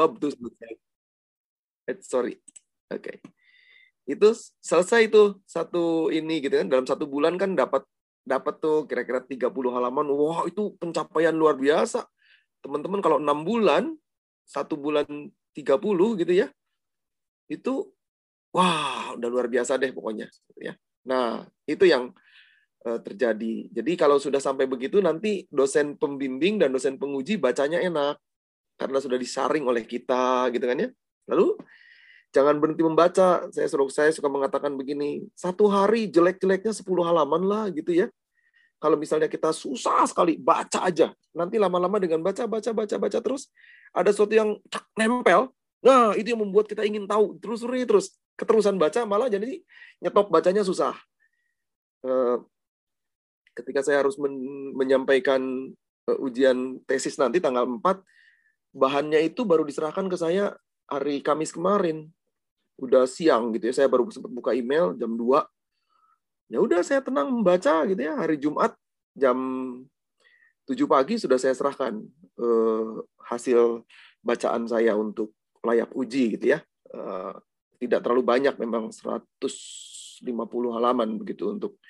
bab tuh selesai. Eh, sorry. Oke. Okay. Itu selesai itu satu ini gitu kan dalam satu bulan kan dapat dapat tuh kira-kira 30 halaman. Wah, itu pencapaian luar biasa. Teman-teman kalau enam bulan, satu bulan 30 gitu ya. Itu wah, udah luar biasa deh pokoknya ya. Nah, itu yang Eh, terjadi. Jadi kalau sudah sampai begitu nanti dosen pembimbing dan dosen penguji bacanya enak karena sudah disaring oleh kita gitu kan ya. Lalu jangan berhenti membaca. Saya suruh saya suka mengatakan begini, satu hari jelek-jeleknya 10 halaman lah gitu ya. Kalau misalnya kita susah sekali baca aja, nanti lama-lama dengan baca baca baca baca terus ada sesuatu yang nempel. Nah, itu yang membuat kita ingin tahu terus terus keterusan baca malah jadi nyetop bacanya susah eh, ketika saya harus men menyampaikan uh, ujian tesis nanti tanggal 4, bahannya itu baru diserahkan ke saya hari Kamis kemarin. Udah siang gitu ya, saya baru sempat buka email jam 2. Ya udah saya tenang membaca gitu ya, hari Jumat jam 7 pagi sudah saya serahkan uh, hasil bacaan saya untuk layak uji gitu ya. Uh, tidak terlalu banyak memang 150 halaman begitu untuk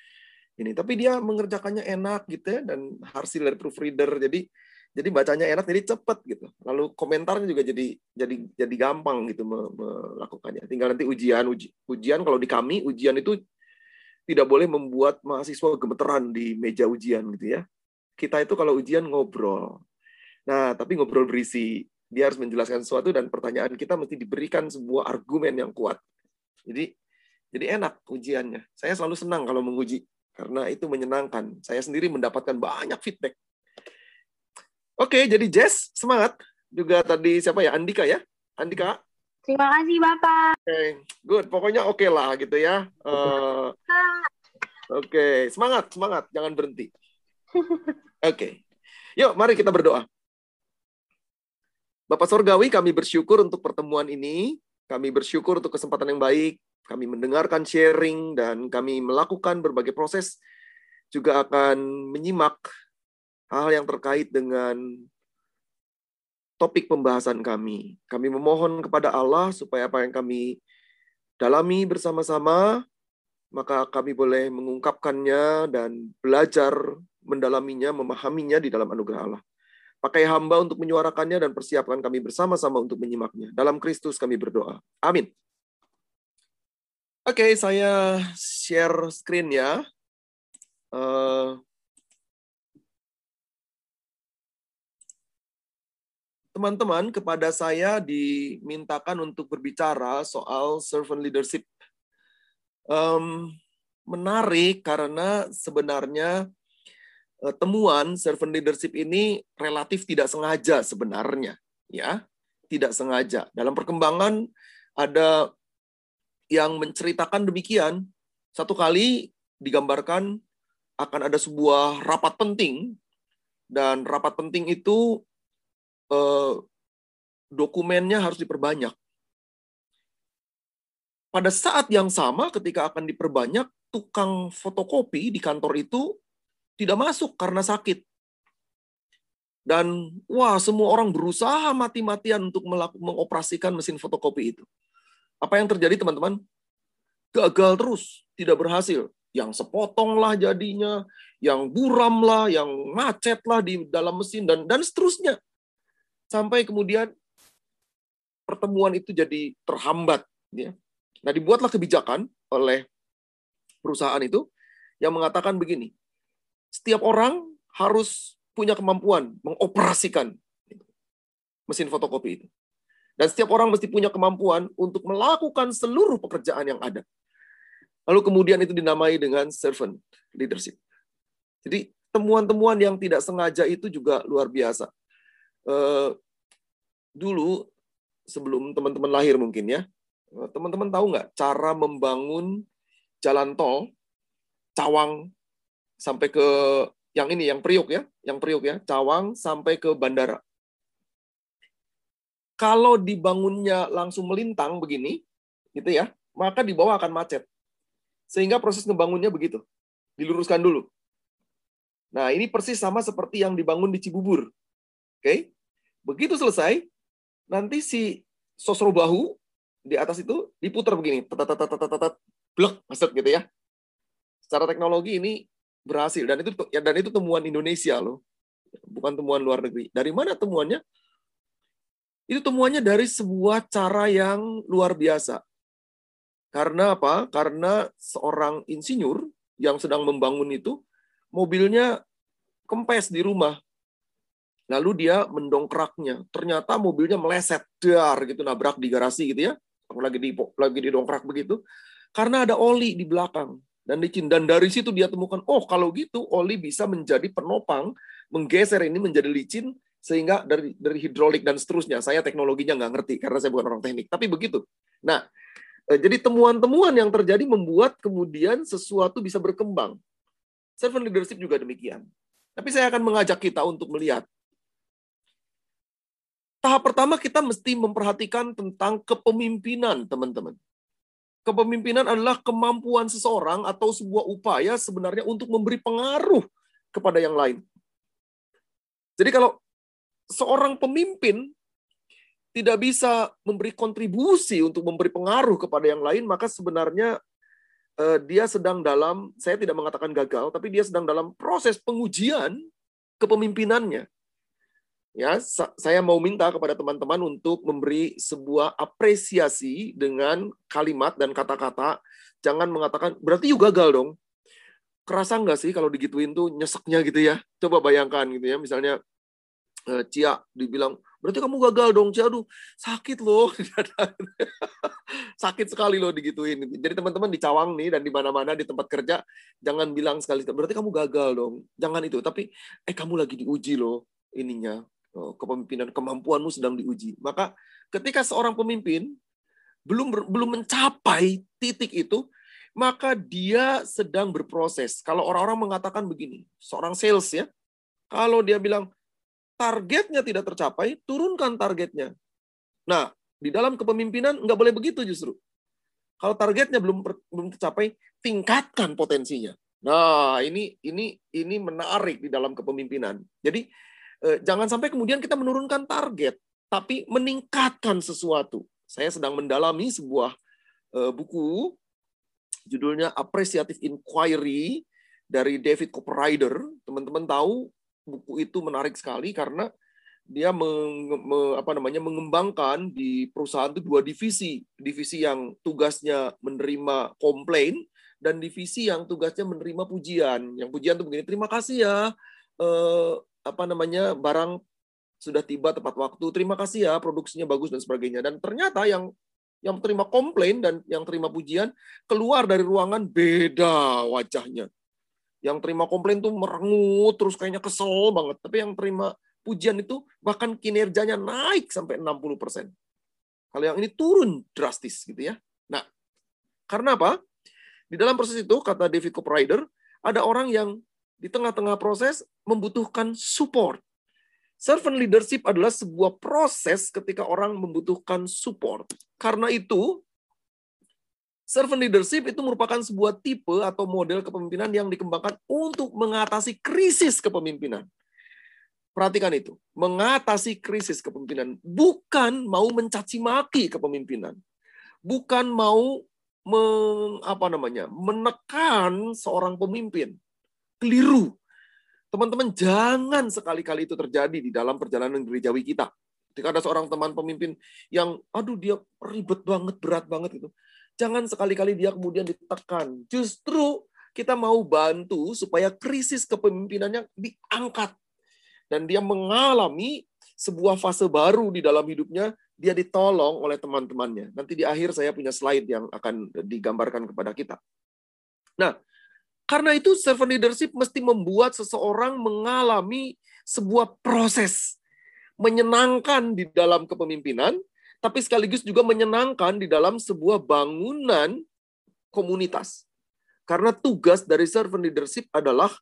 ini tapi dia mengerjakannya enak gitu ya dan hasil dari proofreader jadi jadi bacanya enak jadi cepet gitu lalu komentarnya juga jadi jadi jadi gampang gitu melakukannya tinggal nanti ujian uji, ujian kalau di kami ujian itu tidak boleh membuat mahasiswa gemeteran di meja ujian gitu ya kita itu kalau ujian ngobrol nah tapi ngobrol berisi dia harus menjelaskan sesuatu dan pertanyaan kita mesti diberikan sebuah argumen yang kuat jadi jadi enak ujiannya. Saya selalu senang kalau menguji karena itu menyenangkan. Saya sendiri mendapatkan banyak feedback. Oke, jadi Jess, semangat. Juga tadi siapa ya? Andika ya? Andika? Terima kasih, Bapak. Oke, okay. good. Pokoknya oke okay lah gitu ya. Uh, oke, okay. semangat, semangat. Jangan berhenti. Oke. Okay. Yuk, mari kita berdoa. Bapak Sorgawi, kami bersyukur untuk pertemuan ini. Kami bersyukur untuk kesempatan yang baik kami mendengarkan sharing dan kami melakukan berbagai proses juga akan menyimak hal yang terkait dengan topik pembahasan kami. Kami memohon kepada Allah supaya apa yang kami dalami bersama-sama, maka kami boleh mengungkapkannya dan belajar mendalaminya, memahaminya di dalam anugerah Allah. Pakai hamba untuk menyuarakannya dan persiapkan kami bersama-sama untuk menyimaknya. Dalam Kristus kami berdoa. Amin. Oke, okay, saya share screen ya. Uh, teman-teman, kepada saya dimintakan untuk berbicara soal servant leadership. Um, menarik karena sebenarnya uh, temuan servant leadership ini relatif tidak sengaja sebenarnya, ya, tidak sengaja. Dalam perkembangan ada yang menceritakan demikian. Satu kali digambarkan akan ada sebuah rapat penting dan rapat penting itu eh, dokumennya harus diperbanyak. Pada saat yang sama ketika akan diperbanyak, tukang fotokopi di kantor itu tidak masuk karena sakit. Dan wah, semua orang berusaha mati-matian untuk mengoperasikan mesin fotokopi itu. Apa yang terjadi teman-teman? Gagal terus, tidak berhasil. Yang sepotong lah jadinya, yang buram lah, yang macet lah di dalam mesin, dan dan seterusnya. Sampai kemudian pertemuan itu jadi terhambat. Ya. Nah, dibuatlah kebijakan oleh perusahaan itu yang mengatakan begini, setiap orang harus punya kemampuan mengoperasikan mesin fotokopi itu. Dan setiap orang mesti punya kemampuan untuk melakukan seluruh pekerjaan yang ada. Lalu kemudian itu dinamai dengan servant leadership. Jadi temuan-temuan yang tidak sengaja itu juga luar biasa. Uh, dulu sebelum teman-teman lahir mungkin ya, eh, teman-teman tahu nggak cara membangun jalan tol Cawang sampai ke yang ini yang Priuk ya, yang Priuk ya, Cawang sampai ke bandara kalau dibangunnya langsung melintang begini, gitu ya, maka di bawah akan macet. Sehingga proses ngebangunnya begitu. Diluruskan dulu. Nah, ini persis sama seperti yang dibangun di Cibubur. Oke? Begitu selesai, nanti si sosro bahu di atas itu diputar begini, blek, maksud gitu ya. Secara teknologi ini berhasil dan itu ya dan itu temuan Indonesia loh, bukan temuan luar negeri. Dari mana temuannya? Itu temuannya dari sebuah cara yang luar biasa. Karena apa? Karena seorang insinyur yang sedang membangun itu mobilnya kempes di rumah. Lalu dia mendongkraknya. Ternyata mobilnya meleset, dar gitu nabrak di garasi gitu ya. Lagi di lagi didongkrak begitu. Karena ada oli di belakang dan licin. Dan dari situ dia temukan, oh kalau gitu oli bisa menjadi penopang, menggeser ini menjadi licin sehingga dari dari hidrolik dan seterusnya. Saya teknologinya nggak ngerti karena saya bukan orang teknik, tapi begitu. Nah, eh, jadi temuan-temuan yang terjadi membuat kemudian sesuatu bisa berkembang. Servant leadership juga demikian. Tapi saya akan mengajak kita untuk melihat tahap pertama kita mesti memperhatikan tentang kepemimpinan, teman-teman. Kepemimpinan adalah kemampuan seseorang atau sebuah upaya sebenarnya untuk memberi pengaruh kepada yang lain. Jadi kalau seorang pemimpin tidak bisa memberi kontribusi untuk memberi pengaruh kepada yang lain, maka sebenarnya eh, dia sedang dalam, saya tidak mengatakan gagal, tapi dia sedang dalam proses pengujian kepemimpinannya. Ya, saya mau minta kepada teman-teman untuk memberi sebuah apresiasi dengan kalimat dan kata-kata. Jangan mengatakan, berarti you gagal dong. Kerasa nggak sih kalau digituin tuh nyeseknya gitu ya? Coba bayangkan gitu ya, misalnya eh, Cia dibilang, berarti kamu gagal dong, Cia. Aduh, sakit loh. sakit sekali loh digituin. Jadi teman-teman di Cawang nih dan di mana-mana di tempat kerja, jangan bilang sekali, berarti kamu gagal dong. Jangan itu. Tapi, eh kamu lagi diuji loh ininya kepemimpinan kemampuanmu sedang diuji. Maka ketika seorang pemimpin belum belum mencapai titik itu, maka dia sedang berproses. Kalau orang-orang mengatakan begini, seorang sales ya, kalau dia bilang targetnya tidak tercapai, turunkan targetnya. Nah, di dalam kepemimpinan nggak boleh begitu justru. Kalau targetnya belum belum tercapai, tingkatkan potensinya. Nah, ini ini ini menarik di dalam kepemimpinan. Jadi jangan sampai kemudian kita menurunkan target, tapi meningkatkan sesuatu. Saya sedang mendalami sebuah eh, buku, judulnya Appreciative Inquiry dari David Copperrider. Teman-teman tahu buku itu menarik sekali karena dia meng, me, apa namanya mengembangkan di perusahaan itu dua divisi, divisi yang tugasnya menerima komplain dan divisi yang tugasnya menerima pujian. Yang pujian itu begini, terima kasih ya, eh, apa namanya barang sudah tiba tepat waktu. Terima kasih ya, produksinya bagus dan sebagainya. Dan ternyata yang yang terima komplain dan yang terima pujian keluar dari ruangan beda wajahnya. Yang terima komplain tuh merengut terus kayaknya kesel banget. Tapi yang terima pujian itu bahkan kinerjanya naik sampai 60%. Kalau yang ini turun drastis gitu ya. Nah, karena apa? Di dalam proses itu, kata David Copprider, ada orang yang di tengah-tengah proses membutuhkan support. Servant leadership adalah sebuah proses ketika orang membutuhkan support. Karena itu, servant leadership itu merupakan sebuah tipe atau model kepemimpinan yang dikembangkan untuk mengatasi krisis kepemimpinan. Perhatikan itu, mengatasi krisis kepemimpinan, bukan mau mencaci maki kepemimpinan, bukan mau meng, apa namanya, menekan seorang pemimpin, keliru. Teman-teman, jangan sekali-kali itu terjadi di dalam perjalanan gerejawi kita. Ketika ada seorang teman pemimpin yang, aduh dia ribet banget, berat banget itu. Jangan sekali-kali dia kemudian ditekan. Justru kita mau bantu supaya krisis kepemimpinannya diangkat. Dan dia mengalami sebuah fase baru di dalam hidupnya, dia ditolong oleh teman-temannya. Nanti di akhir saya punya slide yang akan digambarkan kepada kita. Nah, karena itu servant leadership mesti membuat seseorang mengalami sebuah proses menyenangkan di dalam kepemimpinan, tapi sekaligus juga menyenangkan di dalam sebuah bangunan komunitas. Karena tugas dari servant leadership adalah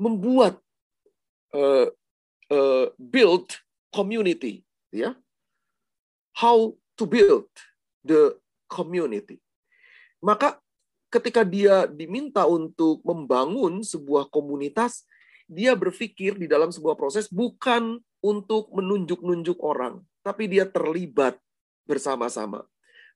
membuat uh, uh, build community, ya. How to build the community. Maka ketika dia diminta untuk membangun sebuah komunitas, dia berpikir di dalam sebuah proses bukan untuk menunjuk-nunjuk orang. tapi dia terlibat bersama-sama,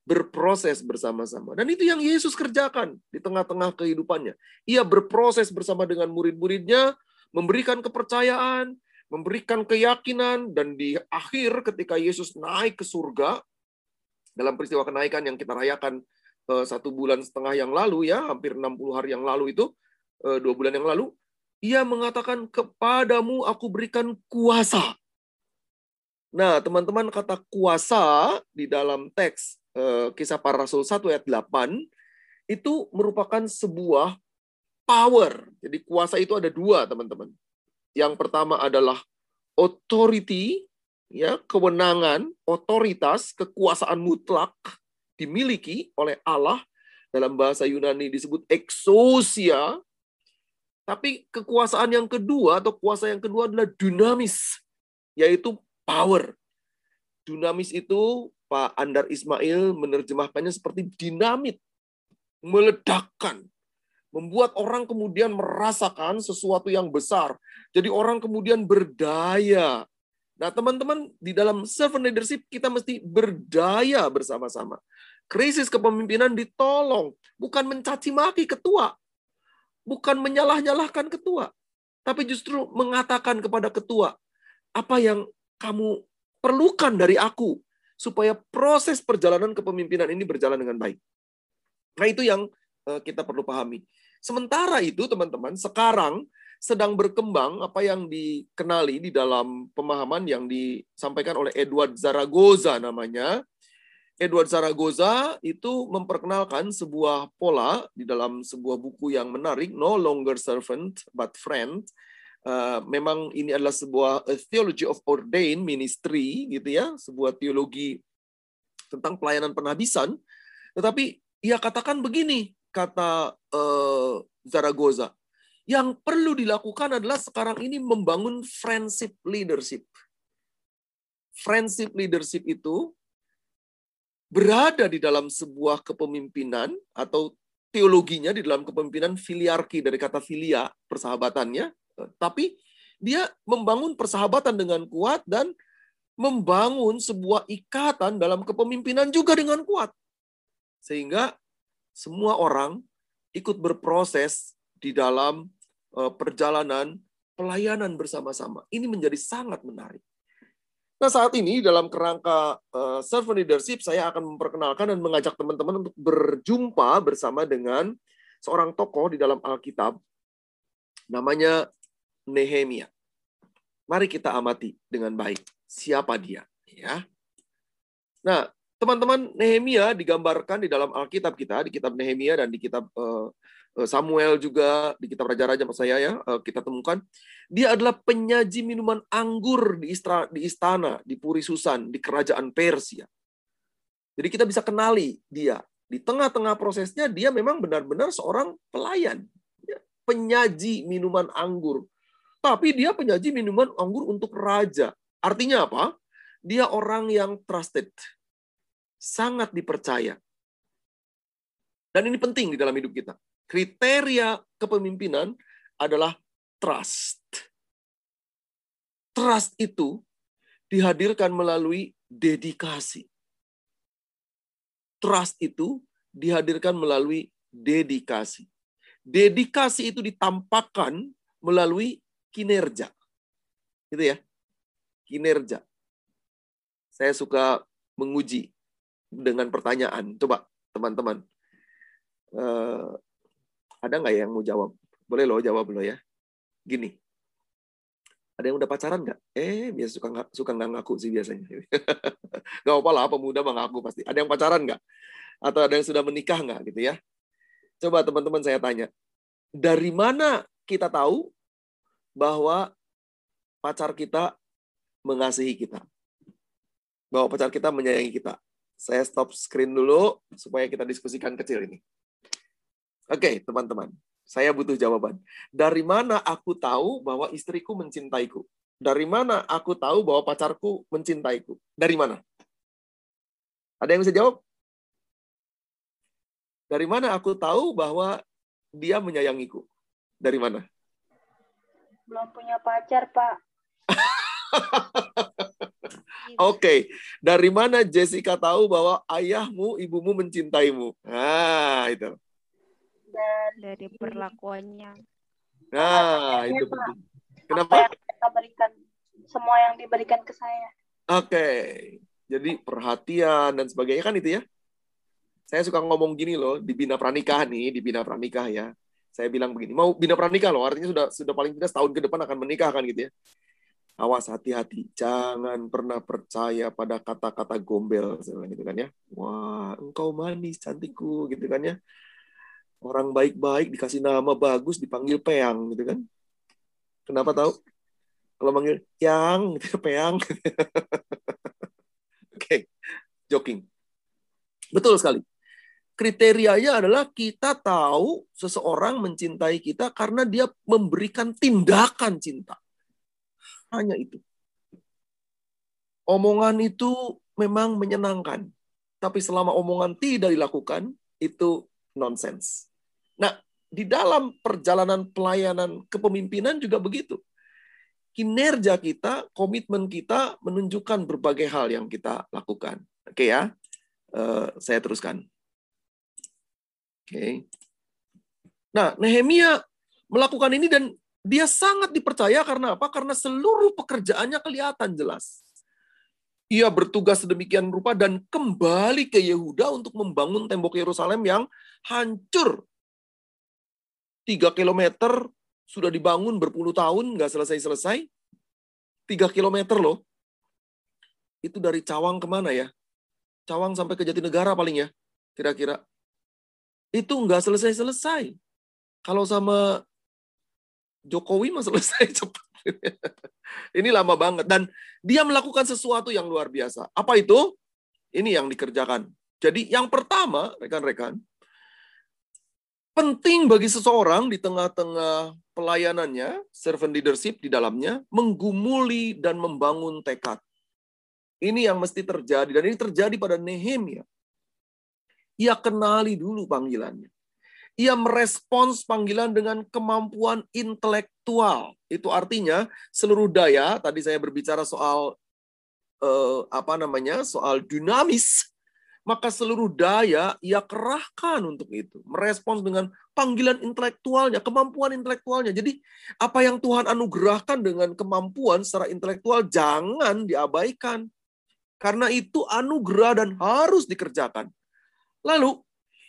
berproses bersama-sama. Dan itu yang Yesus kerjakan di tengah-tengah kehidupannya. Ia berproses bersama dengan murid-muridnya, memberikan kepercayaan, memberikan keyakinan, dan di akhir ketika Yesus naik ke surga, dalam peristiwa kenaikan yang kita rayakan satu bulan setengah yang lalu ya, hampir 60 hari yang lalu itu, eh, dua bulan yang lalu, ia mengatakan kepadamu aku berikan kuasa Nah, teman-teman kata kuasa di dalam teks eh, kisah para rasul 1 ayat 8 itu merupakan sebuah power. Jadi kuasa itu ada dua, teman-teman. Yang pertama adalah authority, ya, kewenangan, otoritas, kekuasaan mutlak dimiliki oleh Allah dalam bahasa Yunani disebut exousia. Tapi kekuasaan yang kedua atau kuasa yang kedua adalah dinamis, yaitu power. Dunamis itu Pak Andar Ismail menerjemahkannya seperti dinamit, meledakkan, membuat orang kemudian merasakan sesuatu yang besar. Jadi orang kemudian berdaya. Nah, teman-teman, di dalam servant leadership kita mesti berdaya bersama-sama. Krisis kepemimpinan ditolong, bukan mencaci maki ketua, bukan menyalah-nyalahkan ketua, tapi justru mengatakan kepada ketua apa yang kamu perlukan dari aku supaya proses perjalanan kepemimpinan ini berjalan dengan baik. Nah, itu yang eh, kita perlu pahami. Sementara itu, teman-teman, sekarang sedang berkembang apa yang dikenali di dalam pemahaman yang disampaikan oleh Edward Zaragoza namanya. Edward Zaragoza itu memperkenalkan sebuah pola di dalam sebuah buku yang menarik, No Longer Servant But Friend, Uh, memang ini adalah sebuah theology of ordained ministry gitu ya, sebuah teologi tentang pelayanan penhabisan. Tetapi ia katakan begini, kata uh, Zaragoza, yang perlu dilakukan adalah sekarang ini membangun friendship leadership. Friendship leadership itu berada di dalam sebuah kepemimpinan atau teologinya di dalam kepemimpinan filiarki dari kata filia, persahabatannya, tapi dia membangun persahabatan dengan kuat dan membangun sebuah ikatan dalam kepemimpinan juga dengan kuat. Sehingga semua orang ikut berproses di dalam perjalanan pelayanan bersama-sama. Ini menjadi sangat menarik. Nah, saat ini dalam kerangka uh, servant leadership, saya akan memperkenalkan dan mengajak teman-teman untuk berjumpa bersama dengan seorang tokoh di dalam Alkitab. Namanya Nehemia. Mari kita amati dengan baik siapa dia, ya. Nah, teman-teman, Nehemia digambarkan di dalam Alkitab kita, di kitab Nehemia dan di kitab uh, Samuel juga di kitab Raja-Raja saya ya uh, kita temukan dia adalah penyaji minuman anggur di istana, di istana di Puri Susan di kerajaan Persia. Jadi kita bisa kenali dia di tengah-tengah prosesnya dia memang benar-benar seorang pelayan, ya, penyaji minuman anggur tapi dia penyaji minuman anggur untuk raja. Artinya apa? Dia orang yang trusted. Sangat dipercaya. Dan ini penting di dalam hidup kita. Kriteria kepemimpinan adalah trust. Trust itu dihadirkan melalui dedikasi. Trust itu dihadirkan melalui dedikasi. Dedikasi itu ditampakkan melalui kinerja. Gitu ya. Kinerja. Saya suka menguji dengan pertanyaan. Coba teman-teman. Uh, ada nggak yang mau jawab? Boleh loh jawab loh ya. Gini. Ada yang udah pacaran nggak? Eh, biasa suka nggak suka nggak ngaku sih biasanya. Gak apa lah, pemuda mengaku pasti. Ada yang pacaran nggak? Atau ada yang sudah menikah nggak gitu ya? Coba teman-teman saya tanya. Dari mana kita tahu bahwa pacar kita mengasihi kita. Bahwa pacar kita menyayangi kita. Saya stop screen dulu supaya kita diskusikan kecil ini. Oke, teman-teman. Saya butuh jawaban. Dari mana aku tahu bahwa istriku mencintaiku? Dari mana aku tahu bahwa pacarku mencintaiku? Dari mana? Ada yang bisa jawab? Dari mana aku tahu bahwa dia menyayangiku? Dari mana? Belum punya pacar, Pak. Oke, dari mana Jessica tahu bahwa ayahmu, ibumu mencintaimu? Nah, itu. Dan Dari perlakuannya. Nah, itu Pak. penting. apa Kenapa? yang mereka berikan, semua yang diberikan ke saya. Oke. Jadi perhatian dan sebagainya kan itu ya. Saya suka ngomong gini loh di bina pranikah nih, di bina pranikah ya. Saya bilang begini, mau bina pranikah loh, artinya sudah sudah paling tidak setahun ke depan akan menikah kan gitu ya. Awas hati-hati, jangan pernah percaya pada kata-kata gombel gitu kan ya. Wah, engkau manis cantikku gitu kan ya. Orang baik-baik dikasih nama bagus dipanggil peang gitu kan. Kenapa tahu? Kalau manggil yang gitu peang. Oke, joking. Betul sekali. Kriterianya adalah kita tahu seseorang mencintai kita karena dia memberikan tindakan cinta. Hanya itu. Omongan itu memang menyenangkan. Tapi selama omongan tidak dilakukan, itu nonsens. Nah, di dalam perjalanan pelayanan kepemimpinan juga begitu. Kinerja kita, komitmen kita menunjukkan berbagai hal yang kita lakukan. Oke ya, Eh, saya teruskan. Oke. Nah, Nehemia melakukan ini dan dia sangat dipercaya karena apa? Karena seluruh pekerjaannya kelihatan jelas. Ia bertugas sedemikian rupa dan kembali ke Yehuda untuk membangun tembok Yerusalem yang hancur. Tiga kilometer sudah dibangun berpuluh tahun, nggak selesai-selesai. Tiga kilometer loh. Itu dari Cawang ke mana ya? Cawang sampai ke Jatinegara paling ya, kira-kira. Itu nggak selesai-selesai. Kalau sama Jokowi mah selesai cepat. Ini lama banget. Dan dia melakukan sesuatu yang luar biasa. Apa itu? Ini yang dikerjakan. Jadi yang pertama, rekan-rekan, penting bagi seseorang di tengah-tengah pelayanannya, servant leadership di dalamnya, menggumuli dan membangun tekad. Ini yang mesti terjadi. Dan ini terjadi pada Nehemia. Ia kenali dulu panggilannya. Ia merespons panggilan dengan kemampuan intelektual. Itu artinya seluruh daya, tadi saya berbicara soal eh, apa namanya? soal dinamis, maka seluruh daya ia kerahkan untuk itu. Merespons dengan panggilan intelektualnya, kemampuan intelektualnya. Jadi apa yang Tuhan anugerahkan dengan kemampuan secara intelektual jangan diabaikan. Karena itu anugerah dan harus dikerjakan. Lalu,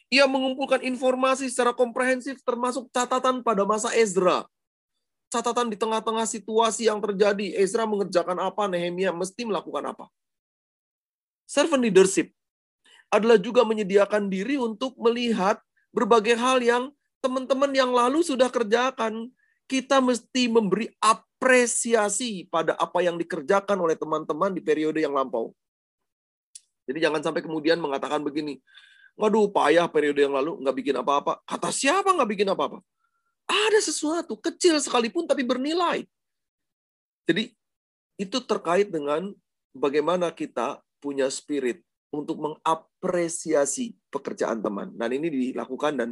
ia mengumpulkan informasi secara komprehensif termasuk catatan pada masa Ezra. Catatan di tengah-tengah situasi yang terjadi. Ezra mengerjakan apa, Nehemia mesti melakukan apa. Servant leadership adalah juga menyediakan diri untuk melihat berbagai hal yang teman-teman yang lalu sudah kerjakan. Kita mesti memberi apresiasi pada apa yang dikerjakan oleh teman-teman di periode yang lampau. Jadi jangan sampai kemudian mengatakan begini, waduh payah periode yang lalu nggak bikin apa-apa. Kata siapa nggak bikin apa-apa? Ada sesuatu kecil sekalipun tapi bernilai. Jadi itu terkait dengan bagaimana kita punya spirit untuk mengapresiasi pekerjaan teman. Dan ini dilakukan dan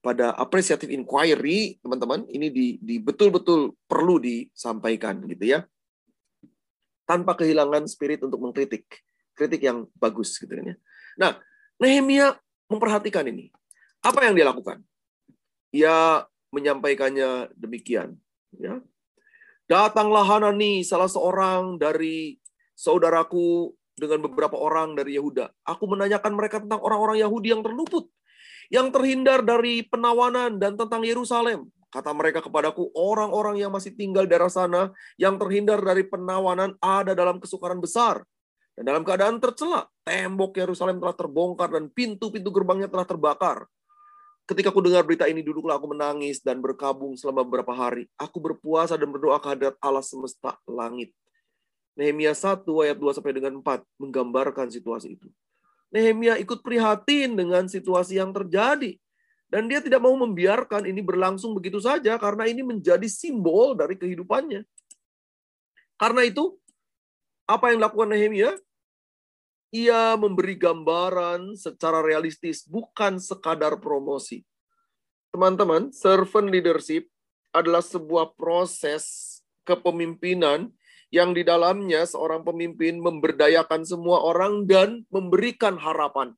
pada appreciative inquiry, teman-teman, ini di, di betul-betul perlu disampaikan gitu ya. Tanpa kehilangan spirit untuk mengkritik. Kritik yang bagus gitu kan ya. Nah, Nehemia memperhatikan ini. Apa yang dia lakukan? Ia menyampaikannya demikian, ya. Datanglah Hanani, salah seorang dari saudaraku dengan beberapa orang dari Yehuda. Aku menanyakan mereka tentang orang-orang Yahudi yang terluput, yang terhindar dari penawanan dan tentang Yerusalem. Kata mereka kepadaku, orang-orang yang masih tinggal di daerah sana yang terhindar dari penawanan ada dalam kesukaran besar. Dan dalam keadaan tercela, tembok Yerusalem telah terbongkar dan pintu-pintu gerbangnya telah terbakar. Ketika aku dengar berita ini, duduklah aku menangis dan berkabung selama beberapa hari. Aku berpuasa dan berdoa kehadirat Allah semesta langit. Nehemia 1 ayat 2 sampai dengan 4 menggambarkan situasi itu. Nehemia ikut prihatin dengan situasi yang terjadi. Dan dia tidak mau membiarkan ini berlangsung begitu saja karena ini menjadi simbol dari kehidupannya. Karena itu, apa yang dilakukan Nehemia? Ia memberi gambaran secara realistis, bukan sekadar promosi. Teman-teman, servant leadership adalah sebuah proses kepemimpinan yang di dalamnya seorang pemimpin memberdayakan semua orang dan memberikan harapan.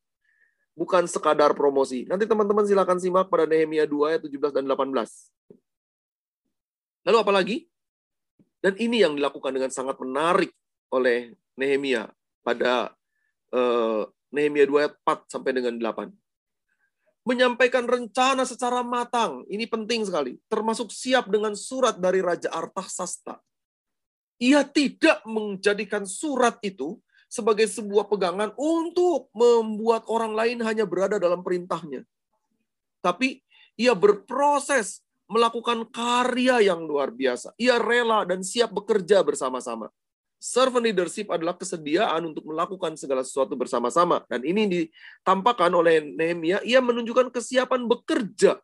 Bukan sekadar promosi. Nanti teman-teman silakan simak pada Nehemia 2 ayat 17 dan 18. Lalu apa lagi? Dan ini yang dilakukan dengan sangat menarik oleh Nehemia pada uh, Nehemia 2 ayat 4 sampai dengan 8 menyampaikan rencana secara matang. Ini penting sekali. Termasuk siap dengan surat dari Raja Artasasta. Ia tidak menjadikan surat itu sebagai sebuah pegangan untuk membuat orang lain hanya berada dalam perintahnya. Tapi ia berproses melakukan karya yang luar biasa. Ia rela dan siap bekerja bersama-sama. Servant leadership adalah kesediaan untuk melakukan segala sesuatu bersama-sama. Dan ini ditampakkan oleh Nehemia, ia menunjukkan kesiapan bekerja.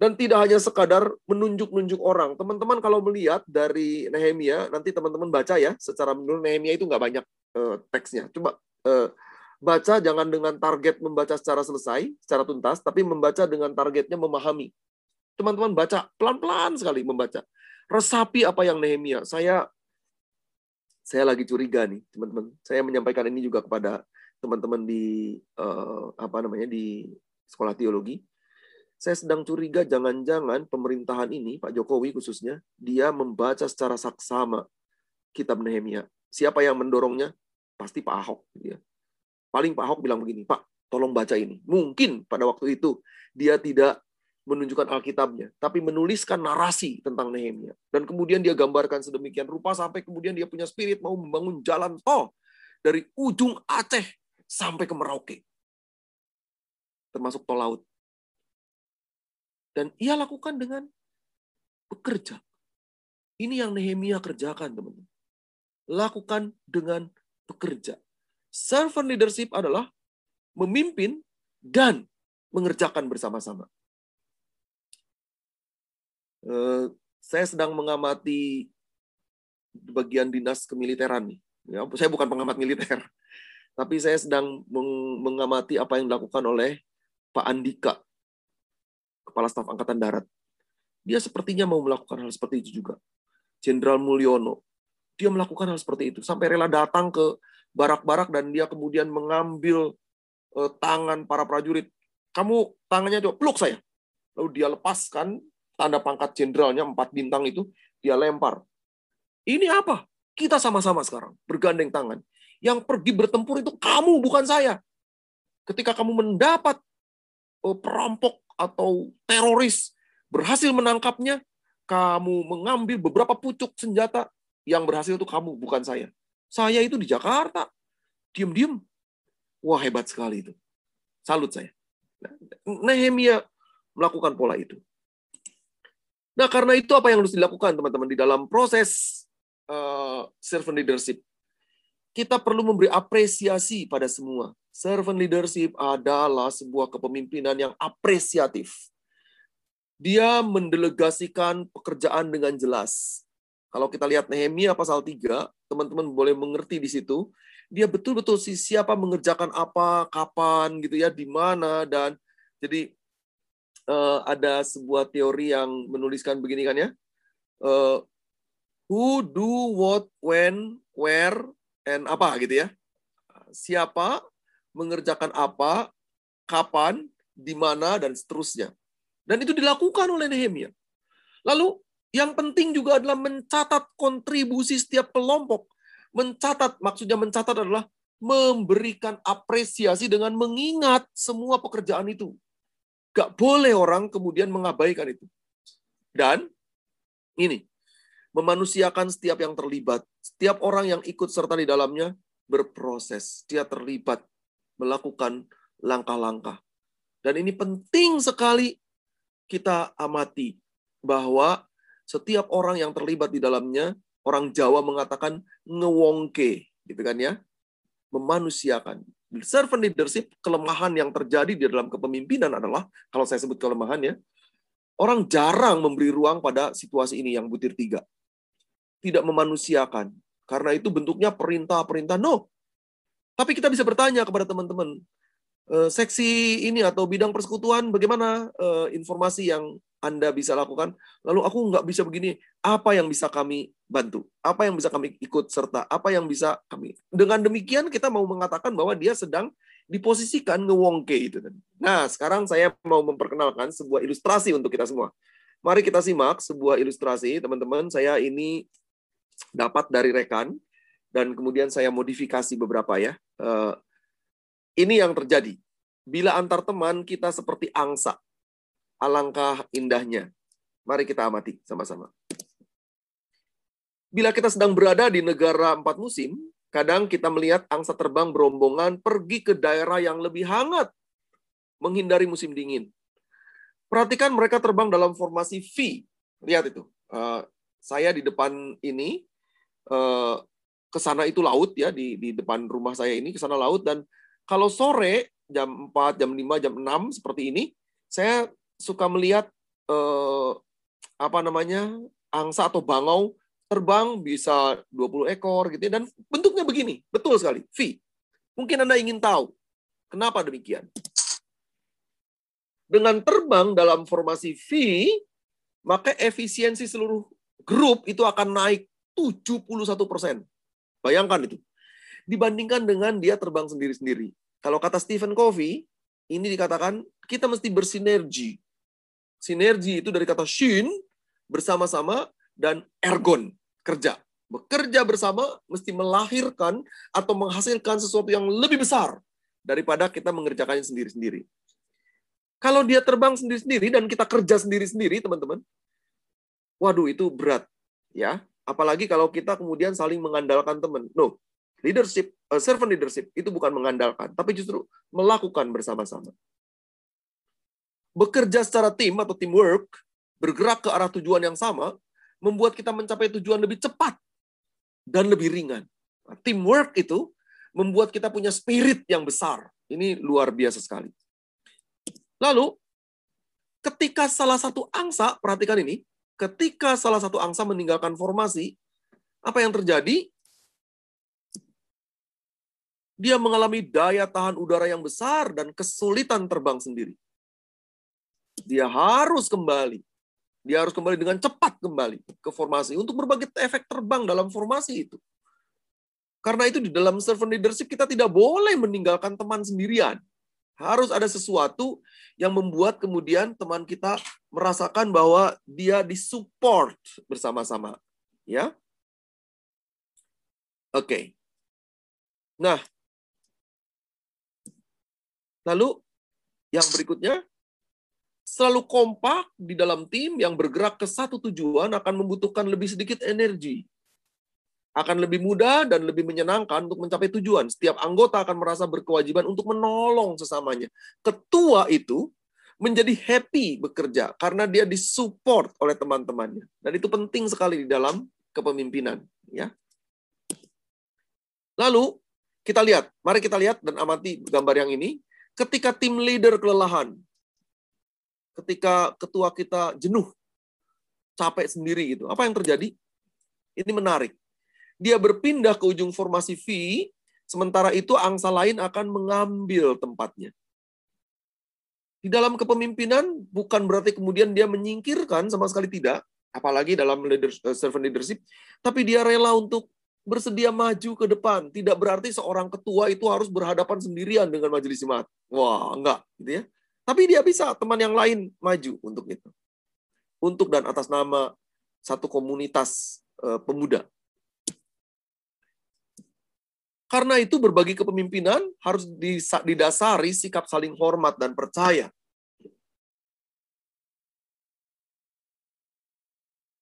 Dan tidak hanya sekadar menunjuk-nunjuk orang. Teman-teman kalau melihat dari Nehemia, nanti teman-teman baca ya, secara menurut Nehemia itu nggak banyak uh, teksnya. Coba uh, baca jangan dengan target membaca secara selesai, secara tuntas, tapi membaca dengan targetnya memahami. Teman-teman baca pelan-pelan sekali membaca. Resapi apa yang Nehemia. Saya saya lagi curiga nih, teman-teman. Saya menyampaikan ini juga kepada teman-teman di uh, apa namanya di sekolah teologi. Saya sedang curiga jangan-jangan pemerintahan ini, Pak Jokowi khususnya, dia membaca secara saksama kitab Nehemia. Siapa yang mendorongnya? Pasti Pak Ahok. Ya. Paling Pak Ahok bilang begini, Pak, tolong baca ini. Mungkin pada waktu itu dia tidak menunjukkan Alkitabnya, tapi menuliskan narasi tentang Nehemia. Dan kemudian dia gambarkan sedemikian rupa sampai kemudian dia punya spirit mau membangun jalan tol dari ujung Aceh sampai ke Merauke. Termasuk tol laut. Dan ia lakukan dengan bekerja. Ini yang Nehemia kerjakan, teman-teman. Lakukan dengan bekerja. Servant leadership adalah memimpin dan mengerjakan bersama-sama. Eh, saya sedang mengamati bagian dinas kemiliteran nih. Ya, saya bukan pengamat militer, tapi saya sedang mengamati apa yang dilakukan oleh Pak Andika, Kepala Staf Angkatan Darat. Dia sepertinya mau melakukan hal seperti itu juga. Jenderal Mulyono, dia melakukan hal seperti itu sampai rela datang ke barak-barak dan dia kemudian mengambil uh, tangan para prajurit. Kamu tangannya coba peluk saya. Lalu dia lepaskan tanda pangkat jenderalnya empat bintang itu dia lempar. Ini apa? Kita sama-sama sekarang bergandeng tangan. Yang pergi bertempur itu kamu bukan saya. Ketika kamu mendapat eh, perampok atau teroris berhasil menangkapnya, kamu mengambil beberapa pucuk senjata yang berhasil itu kamu bukan saya. Saya itu di Jakarta. Diam-diam. Wah hebat sekali itu. Salut saya. Nehemia melakukan pola itu. Nah, karena itu apa yang harus dilakukan teman-teman di dalam proses uh, servant leadership? Kita perlu memberi apresiasi pada semua. Servant leadership adalah sebuah kepemimpinan yang apresiatif. Dia mendelegasikan pekerjaan dengan jelas. Kalau kita lihat Nehemia pasal 3, teman-teman boleh mengerti di situ, dia betul-betul si siapa mengerjakan apa, kapan gitu ya, di mana dan jadi uh, ada sebuah teori yang menuliskan begini kan ya. Uh, who do what, when, where, and apa gitu ya. Siapa mengerjakan apa, kapan, di mana, dan seterusnya. Dan itu dilakukan oleh Nehemia. Lalu yang penting juga adalah mencatat kontribusi setiap kelompok. Mencatat, maksudnya mencatat adalah memberikan apresiasi dengan mengingat semua pekerjaan itu. Gak boleh orang kemudian mengabaikan itu. Dan ini, memanusiakan setiap yang terlibat. Setiap orang yang ikut serta di dalamnya berproses. Dia terlibat melakukan langkah-langkah. Dan ini penting sekali kita amati bahwa setiap orang yang terlibat di dalamnya, orang Jawa mengatakan ngewongke, gitu kan ya, memanusiakan servant leadership, kelemahan yang terjadi di dalam kepemimpinan adalah, kalau saya sebut kelemahan ya, orang jarang memberi ruang pada situasi ini yang butir tiga. Tidak memanusiakan. Karena itu bentuknya perintah-perintah. No. Tapi kita bisa bertanya kepada teman-teman, eh, seksi ini atau bidang persekutuan, bagaimana eh, informasi yang Anda bisa lakukan? Lalu aku nggak bisa begini. Apa yang bisa kami bantu? Apa yang bisa kami ikut serta? Apa yang bisa kami? Dengan demikian kita mau mengatakan bahwa dia sedang diposisikan ngewongke itu. Nah, sekarang saya mau memperkenalkan sebuah ilustrasi untuk kita semua. Mari kita simak sebuah ilustrasi, teman-teman. Saya ini dapat dari rekan dan kemudian saya modifikasi beberapa ya. Eh, ini yang terjadi. Bila antar teman kita seperti angsa, Alangkah indahnya. Mari kita amati sama-sama. Bila kita sedang berada di negara empat musim, kadang kita melihat angsa terbang berombongan pergi ke daerah yang lebih hangat, menghindari musim dingin. Perhatikan mereka terbang dalam formasi V. Lihat itu. Uh, saya di depan ini, uh, ke sana itu laut ya, di, di depan rumah saya ini, ke sana laut. Dan kalau sore, jam 4, jam 5, jam 6, seperti ini, saya suka melihat eh, apa namanya angsa atau bangau terbang bisa 20 ekor gitu ya. Dan bentuknya begini betul sekali V. Mungkin anda ingin tahu kenapa demikian? Dengan terbang dalam formasi V maka efisiensi seluruh grup itu akan naik 71 persen bayangkan itu dibandingkan dengan dia terbang sendiri-sendiri kalau kata Stephen Covey ini dikatakan kita mesti bersinergi Sinergi itu dari kata shin, bersama-sama, dan ergon, kerja. Bekerja bersama mesti melahirkan atau menghasilkan sesuatu yang lebih besar daripada kita mengerjakannya sendiri-sendiri. Kalau dia terbang sendiri-sendiri dan kita kerja sendiri-sendiri, teman-teman, waduh itu berat, ya. Apalagi kalau kita kemudian saling mengandalkan teman. No, leadership, uh, servant leadership itu bukan mengandalkan, tapi justru melakukan bersama-sama bekerja secara tim atau teamwork, bergerak ke arah tujuan yang sama, membuat kita mencapai tujuan lebih cepat dan lebih ringan. Nah, teamwork itu membuat kita punya spirit yang besar. Ini luar biasa sekali. Lalu, ketika salah satu angsa, perhatikan ini, ketika salah satu angsa meninggalkan formasi, apa yang terjadi? Dia mengalami daya tahan udara yang besar dan kesulitan terbang sendiri. Dia harus kembali. Dia harus kembali dengan cepat kembali ke formasi untuk berbagai efek terbang dalam formasi itu. Karena itu di dalam servant leadership kita tidak boleh meninggalkan teman sendirian. Harus ada sesuatu yang membuat kemudian teman kita merasakan bahwa dia disupport bersama-sama. Ya. Oke. Okay. Nah, lalu yang berikutnya selalu kompak di dalam tim yang bergerak ke satu tujuan akan membutuhkan lebih sedikit energi. Akan lebih mudah dan lebih menyenangkan untuk mencapai tujuan. Setiap anggota akan merasa berkewajiban untuk menolong sesamanya. Ketua itu menjadi happy bekerja karena dia disupport oleh teman-temannya. Dan itu penting sekali di dalam kepemimpinan. Ya. Lalu kita lihat, mari kita lihat dan amati gambar yang ini. Ketika tim leader kelelahan, ketika ketua kita jenuh, capek sendiri gitu. Apa yang terjadi? Ini menarik. Dia berpindah ke ujung formasi V, sementara itu angsa lain akan mengambil tempatnya. Di dalam kepemimpinan bukan berarti kemudian dia menyingkirkan sama sekali tidak, apalagi dalam leader, eh, servant leadership, tapi dia rela untuk bersedia maju ke depan. Tidak berarti seorang ketua itu harus berhadapan sendirian dengan majelis jemaat. Wah, enggak, gitu ya. Tapi dia bisa teman yang lain maju untuk itu. Untuk dan atas nama satu komunitas uh, pemuda. Karena itu berbagi kepemimpinan harus didasari sikap saling hormat dan percaya.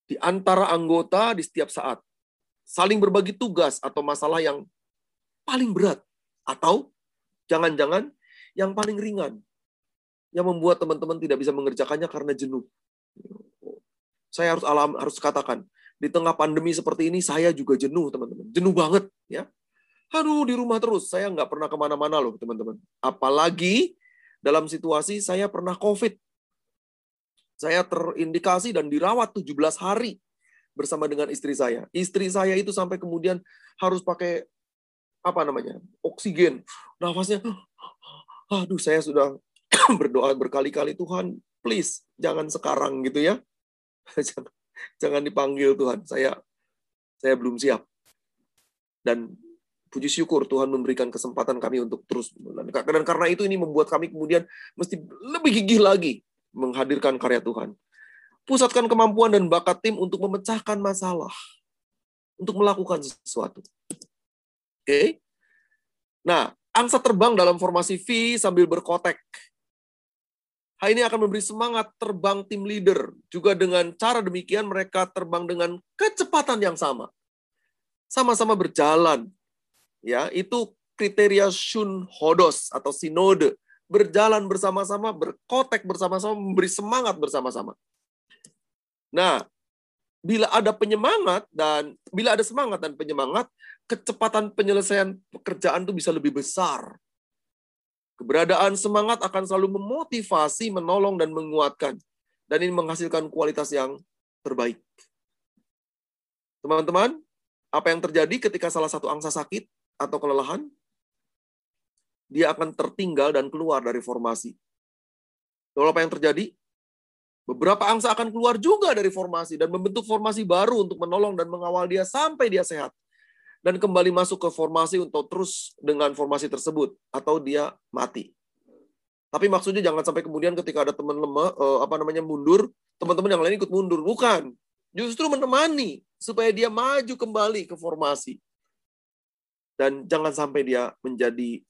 Di antara anggota di setiap saat. Saling berbagi tugas atau masalah yang paling berat. Atau jangan-jangan yang paling ringan yang membuat teman-teman tidak bisa mengerjakannya karena jenuh. Saya harus alam harus katakan, di tengah pandemi seperti ini saya juga jenuh, teman-teman. Jenuh banget, ya. Aduh, di rumah terus. Saya nggak pernah ke mana-mana loh, teman-teman. Apalagi dalam situasi saya pernah COVID. Saya terindikasi dan dirawat 17 hari bersama dengan istri saya. Istri saya itu sampai kemudian harus pakai apa namanya oksigen nafasnya aduh saya sudah berdoa berkali-kali Tuhan please jangan sekarang gitu ya. jangan, jangan dipanggil Tuhan. Saya saya belum siap. Dan puji syukur Tuhan memberikan kesempatan kami untuk terus dan karena itu ini membuat kami kemudian mesti lebih gigih lagi menghadirkan karya Tuhan. Pusatkan kemampuan dan bakat tim untuk memecahkan masalah, untuk melakukan sesuatu. Oke. Okay? Nah, angsa terbang dalam formasi V sambil berkotek. Hal ini akan memberi semangat terbang tim leader. Juga dengan cara demikian mereka terbang dengan kecepatan yang sama. Sama-sama berjalan. Ya, itu kriteria shun hodos atau sinode. Berjalan bersama-sama, berkotek bersama-sama, memberi semangat bersama-sama. Nah, bila ada penyemangat dan bila ada semangat dan penyemangat, kecepatan penyelesaian pekerjaan itu bisa lebih besar. Keberadaan semangat akan selalu memotivasi, menolong, dan menguatkan. Dan ini menghasilkan kualitas yang terbaik. Teman-teman, apa yang terjadi ketika salah satu angsa sakit atau kelelahan? Dia akan tertinggal dan keluar dari formasi. Lalu apa yang terjadi? Beberapa angsa akan keluar juga dari formasi dan membentuk formasi baru untuk menolong dan mengawal dia sampai dia sehat dan kembali masuk ke formasi untuk terus dengan formasi tersebut atau dia mati. Tapi maksudnya jangan sampai kemudian ketika ada teman lemah eh, apa namanya mundur, teman-teman yang lain ikut mundur. Bukan. Justru menemani supaya dia maju kembali ke formasi. Dan jangan sampai dia menjadi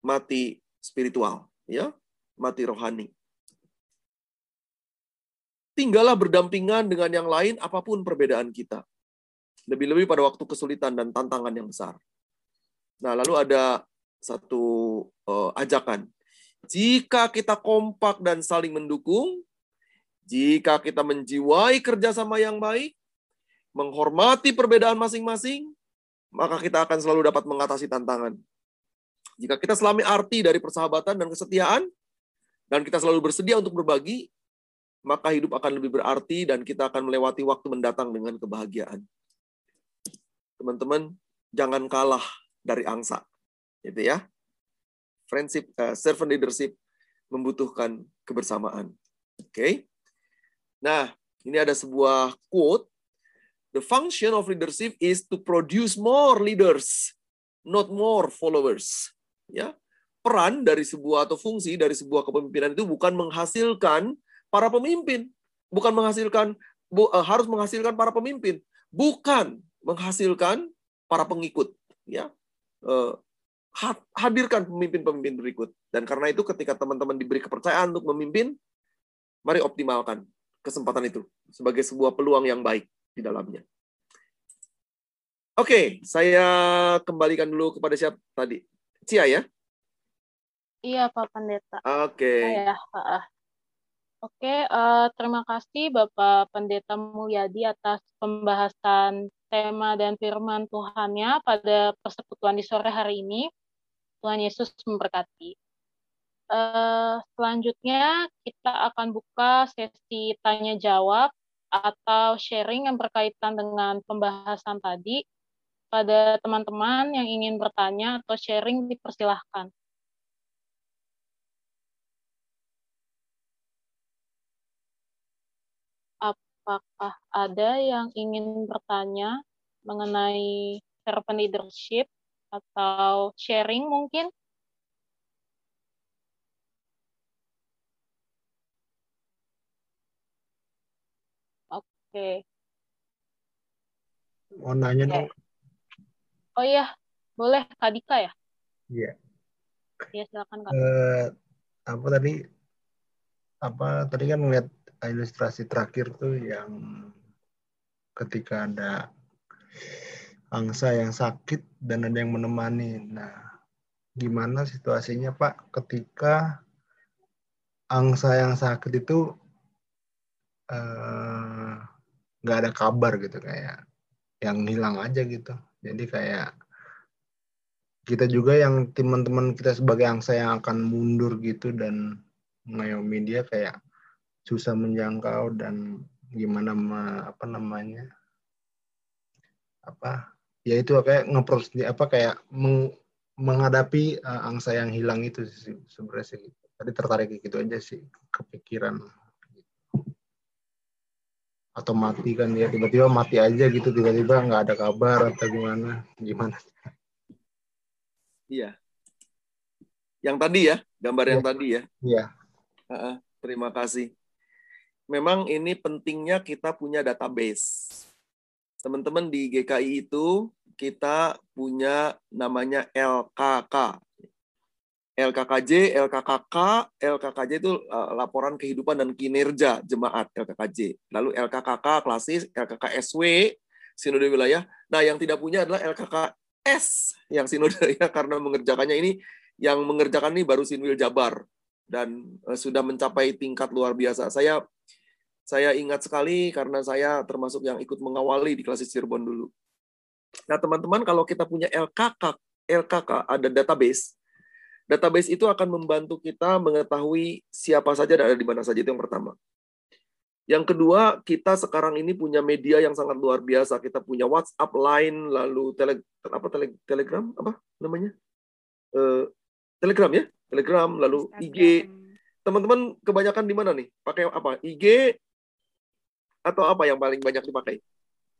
mati spiritual, ya, mati rohani. Tinggallah berdampingan dengan yang lain apa pun perbedaan kita. Lebih-lebih pada waktu kesulitan dan tantangan yang besar. Nah, lalu ada satu uh, ajakan. Jika kita kompak dan saling mendukung, jika kita menjiwai kerjasama yang baik, menghormati perbedaan masing-masing, maka kita akan selalu dapat mengatasi tantangan. Jika kita selami arti dari persahabatan dan kesetiaan, dan kita selalu bersedia untuk berbagi, maka hidup akan lebih berarti dan kita akan melewati waktu mendatang dengan kebahagiaan teman-teman jangan kalah dari angsa. Gitu ya. Friendship, uh, servant leadership membutuhkan kebersamaan. Oke. Okay? Nah, ini ada sebuah quote. The function of leadership is to produce more leaders, not more followers. Ya. Peran dari sebuah atau fungsi dari sebuah kepemimpinan itu bukan menghasilkan para pemimpin, bukan menghasilkan bu, uh, harus menghasilkan para pemimpin, bukan menghasilkan para pengikut. Ya. Eh, hadirkan pemimpin-pemimpin berikut. Dan karena itu ketika teman-teman diberi kepercayaan untuk memimpin mari optimalkan kesempatan itu sebagai sebuah peluang yang baik di dalamnya Oke, saya kembalikan dulu kepada siapa tadi? Cia ya? Iya, Pak Pendeta. Oke. Saya, Oke, uh, terima kasih Bapak Pendeta Mulyadi atas pembahasan tema dan firman Tuhannya pada persekutuan di sore hari ini. Tuhan Yesus memberkati. Uh, selanjutnya kita akan buka sesi tanya jawab atau sharing yang berkaitan dengan pembahasan tadi. Pada teman-teman yang ingin bertanya atau sharing dipersilahkan. apakah ada yang ingin bertanya mengenai servant leadership atau sharing mungkin? Oke. Okay. Mau nanya okay. dong. Oh iya, boleh Kak Dika ya? Iya. Iya, silakan Kak. Uh, apa tadi? Apa tadi kan ngeliat ilustrasi terakhir tuh yang ketika ada angsa yang sakit dan ada yang menemani. Nah, gimana situasinya Pak ketika angsa yang sakit itu eh, nggak ada kabar gitu kayak yang hilang aja gitu. Jadi kayak kita juga yang teman-teman kita sebagai angsa yang akan mundur gitu dan mengayomi dia kayak susah menjangkau dan gimana ma, apa namanya apa ya itu kayak ngeproses apa kayak meng, menghadapi uh, angsa yang hilang itu sih sebenarnya sih tadi tertarik gitu aja sih kepikiran atau mati kan dia tiba-tiba mati aja gitu tiba-tiba nggak ada kabar atau gimana? Gimana? Iya. Yang tadi ya gambar yang ya. tadi ya. Iya. Uh, terima kasih. Memang ini pentingnya kita punya database. Teman-teman di GKI itu kita punya namanya LKK LKKJ, LKKK, LKKJ itu uh, laporan kehidupan dan kinerja jemaat LKKJ. Lalu LKKK klasis, LKKSW sinode wilayah. Nah, yang tidak punya adalah LKKS yang sinode ya karena mengerjakannya ini yang mengerjakan ini baru Sinwil Jabar dan uh, sudah mencapai tingkat luar biasa. Saya saya ingat sekali karena saya termasuk yang ikut mengawali di klasis Cirebon dulu. Nah, teman-teman kalau kita punya LKK, LKK ada database Database itu akan membantu kita mengetahui siapa saja dan ada di mana saja itu yang pertama. Yang kedua, kita sekarang ini punya media yang sangat luar biasa. Kita punya WhatsApp, Line, lalu tele, apa tele, Telegram apa namanya? Uh, Telegram ya, Telegram, lalu Instagram. IG. Teman-teman kebanyakan di mana nih? Pakai apa? IG atau apa yang paling banyak dipakai?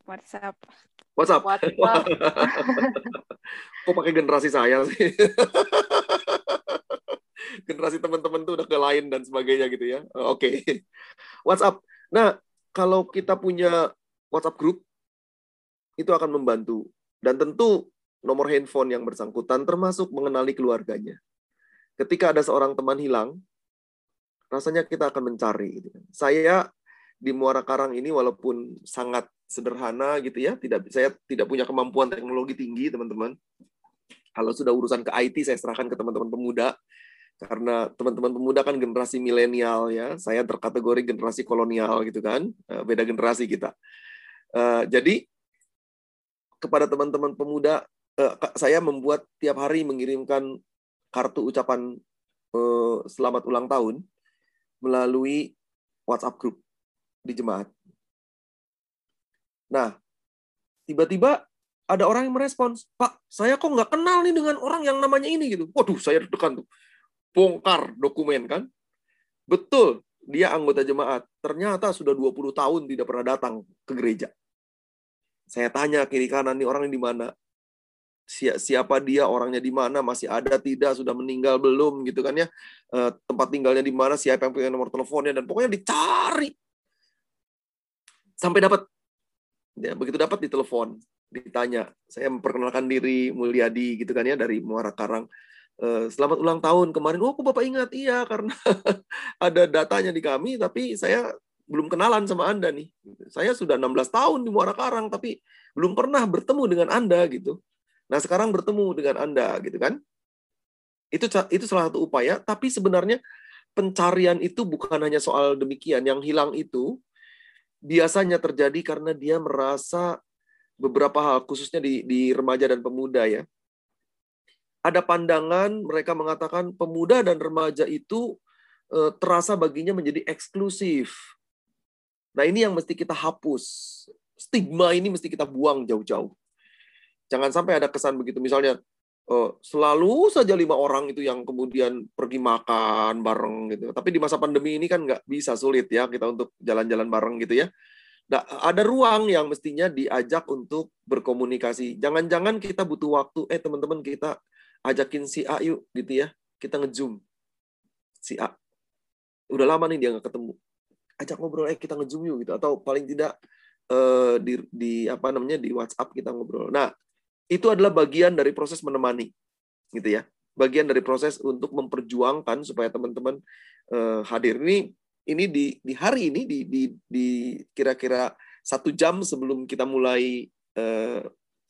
WhatsApp. WhatsApp. WhatsApp. Kok pakai generasi saya sih? generasi teman-teman tuh udah ke lain dan sebagainya gitu ya. Oke. Okay. WhatsApp. Nah, kalau kita punya WhatsApp group itu akan membantu dan tentu nomor handphone yang bersangkutan termasuk mengenali keluarganya. Ketika ada seorang teman hilang, rasanya kita akan mencari gitu kan. Saya di Muara Karang ini walaupun sangat sederhana gitu ya, tidak saya tidak punya kemampuan teknologi tinggi, teman-teman. Kalau sudah urusan ke IT saya serahkan ke teman-teman pemuda karena teman-teman pemuda kan generasi milenial ya, saya terkategori generasi kolonial gitu kan, eh, beda generasi kita. Eh, jadi kepada teman-teman pemuda, eh, saya membuat tiap hari mengirimkan kartu ucapan selamat ulang tahun melalui WhatsApp group di jemaat. Nah, tiba-tiba ada orang yang merespons, Pak, saya kok nggak kenal nih dengan orang yang namanya ini gitu. Waduh, saya deg-degan tuh bongkar dokumen kan. Betul, dia anggota jemaat. Ternyata sudah 20 tahun tidak pernah datang ke gereja. Saya tanya kiri kanan nih orang di mana? Siapa dia, orangnya di mana, masih ada tidak, sudah meninggal belum gitu kan ya. Eh, tempat tinggalnya di mana, siapa yang punya nomor teleponnya dan pokoknya dicari. Sampai dapat. Ya, begitu dapat ditelepon, ditanya. Saya memperkenalkan diri Mulyadi gitu kan ya dari Muara Karang Eh, selamat ulang tahun kemarin. Oh, kok Bapak ingat? Iya, karena ada datanya di kami, tapi saya belum kenalan sama Anda nih. Saya sudah 16 tahun di Muara Karang, tapi belum pernah bertemu dengan Anda gitu. Nah, sekarang bertemu dengan Anda gitu kan. Itu itu salah satu upaya, tapi sebenarnya pencarian itu bukan hanya soal demikian. Yang hilang itu biasanya terjadi karena dia merasa beberapa hal, khususnya di, di remaja dan pemuda ya ada pandangan mereka mengatakan pemuda dan remaja itu eh, terasa baginya menjadi eksklusif. Nah, ini yang mesti kita hapus. Stigma ini mesti kita buang jauh-jauh. Jangan sampai ada kesan begitu. Misalnya, selalu saja lima orang itu yang kemudian pergi makan bareng gitu. Tapi di masa pandemi ini kan nggak bisa sulit ya kita untuk jalan-jalan bareng gitu ya. Nah, ada ruang yang mestinya diajak untuk berkomunikasi. Jangan-jangan kita butuh waktu, eh teman-teman kita ajakin si A yuk gitu ya kita ngezoom si A udah lama nih dia nggak ketemu ajak ngobrol eh kita ngezoom yuk gitu atau paling tidak eh, di di apa namanya di WhatsApp kita ngobrol nah itu adalah bagian dari proses menemani gitu ya bagian dari proses untuk memperjuangkan supaya teman-teman eh, hadir ini ini di di hari ini di kira-kira satu jam sebelum kita mulai eh,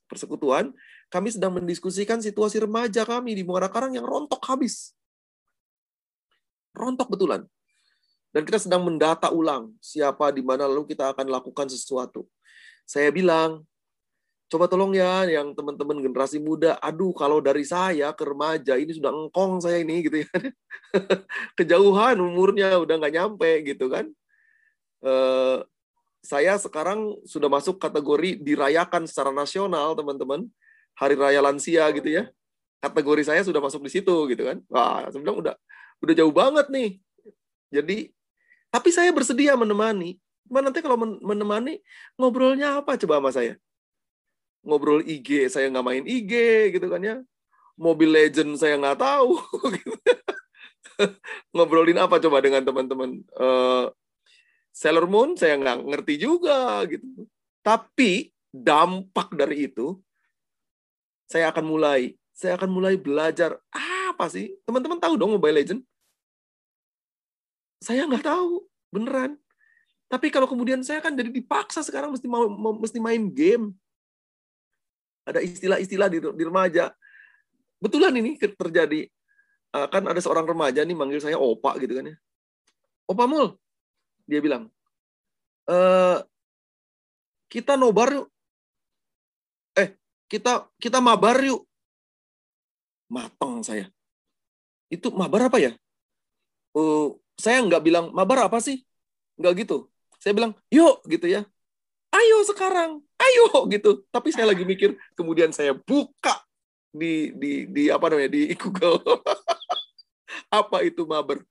persekutuan kami sedang mendiskusikan situasi remaja kami di Muara Karang yang rontok habis. Rontok betulan. Dan kita sedang mendata ulang siapa di mana lalu kita akan lakukan sesuatu. Saya bilang, coba tolong ya yang teman-teman generasi muda, aduh kalau dari saya ke remaja ini sudah engkong saya ini gitu ya. Kejauhan umurnya udah nggak nyampe gitu kan. Eh, saya sekarang sudah masuk kategori dirayakan secara nasional teman-teman hari raya lansia gitu ya. kategori saya sudah masuk di situ gitu kan. Wah, bilang udah udah jauh banget nih. Jadi tapi saya bersedia menemani. Cuma nanti kalau menemani ngobrolnya apa coba sama saya? Ngobrol IG, saya nggak main IG gitu kan ya. Mobile Legend saya nggak tahu. Gitu. Ngobrolin apa coba dengan teman-teman? Uh, Sailor Moon saya nggak ngerti juga gitu. Tapi dampak dari itu saya akan mulai saya akan mulai belajar apa sih teman-teman tahu dong Mobile Legend saya nggak tahu beneran tapi kalau kemudian saya kan jadi dipaksa sekarang mesti mau, mesti main game ada istilah-istilah di, di remaja betulan ini terjadi eh, kan ada seorang remaja nih manggil saya opa gitu kan ya opa mul dia bilang e, kita nobar yuk kita kita mabar yuk. Matang saya. Itu mabar apa ya? Uh, saya nggak bilang mabar apa sih? Nggak gitu. Saya bilang yuk gitu ya. Ayo sekarang, ayo gitu. Tapi saya lagi mikir, kemudian saya buka di di di apa namanya di Google. apa itu mabar?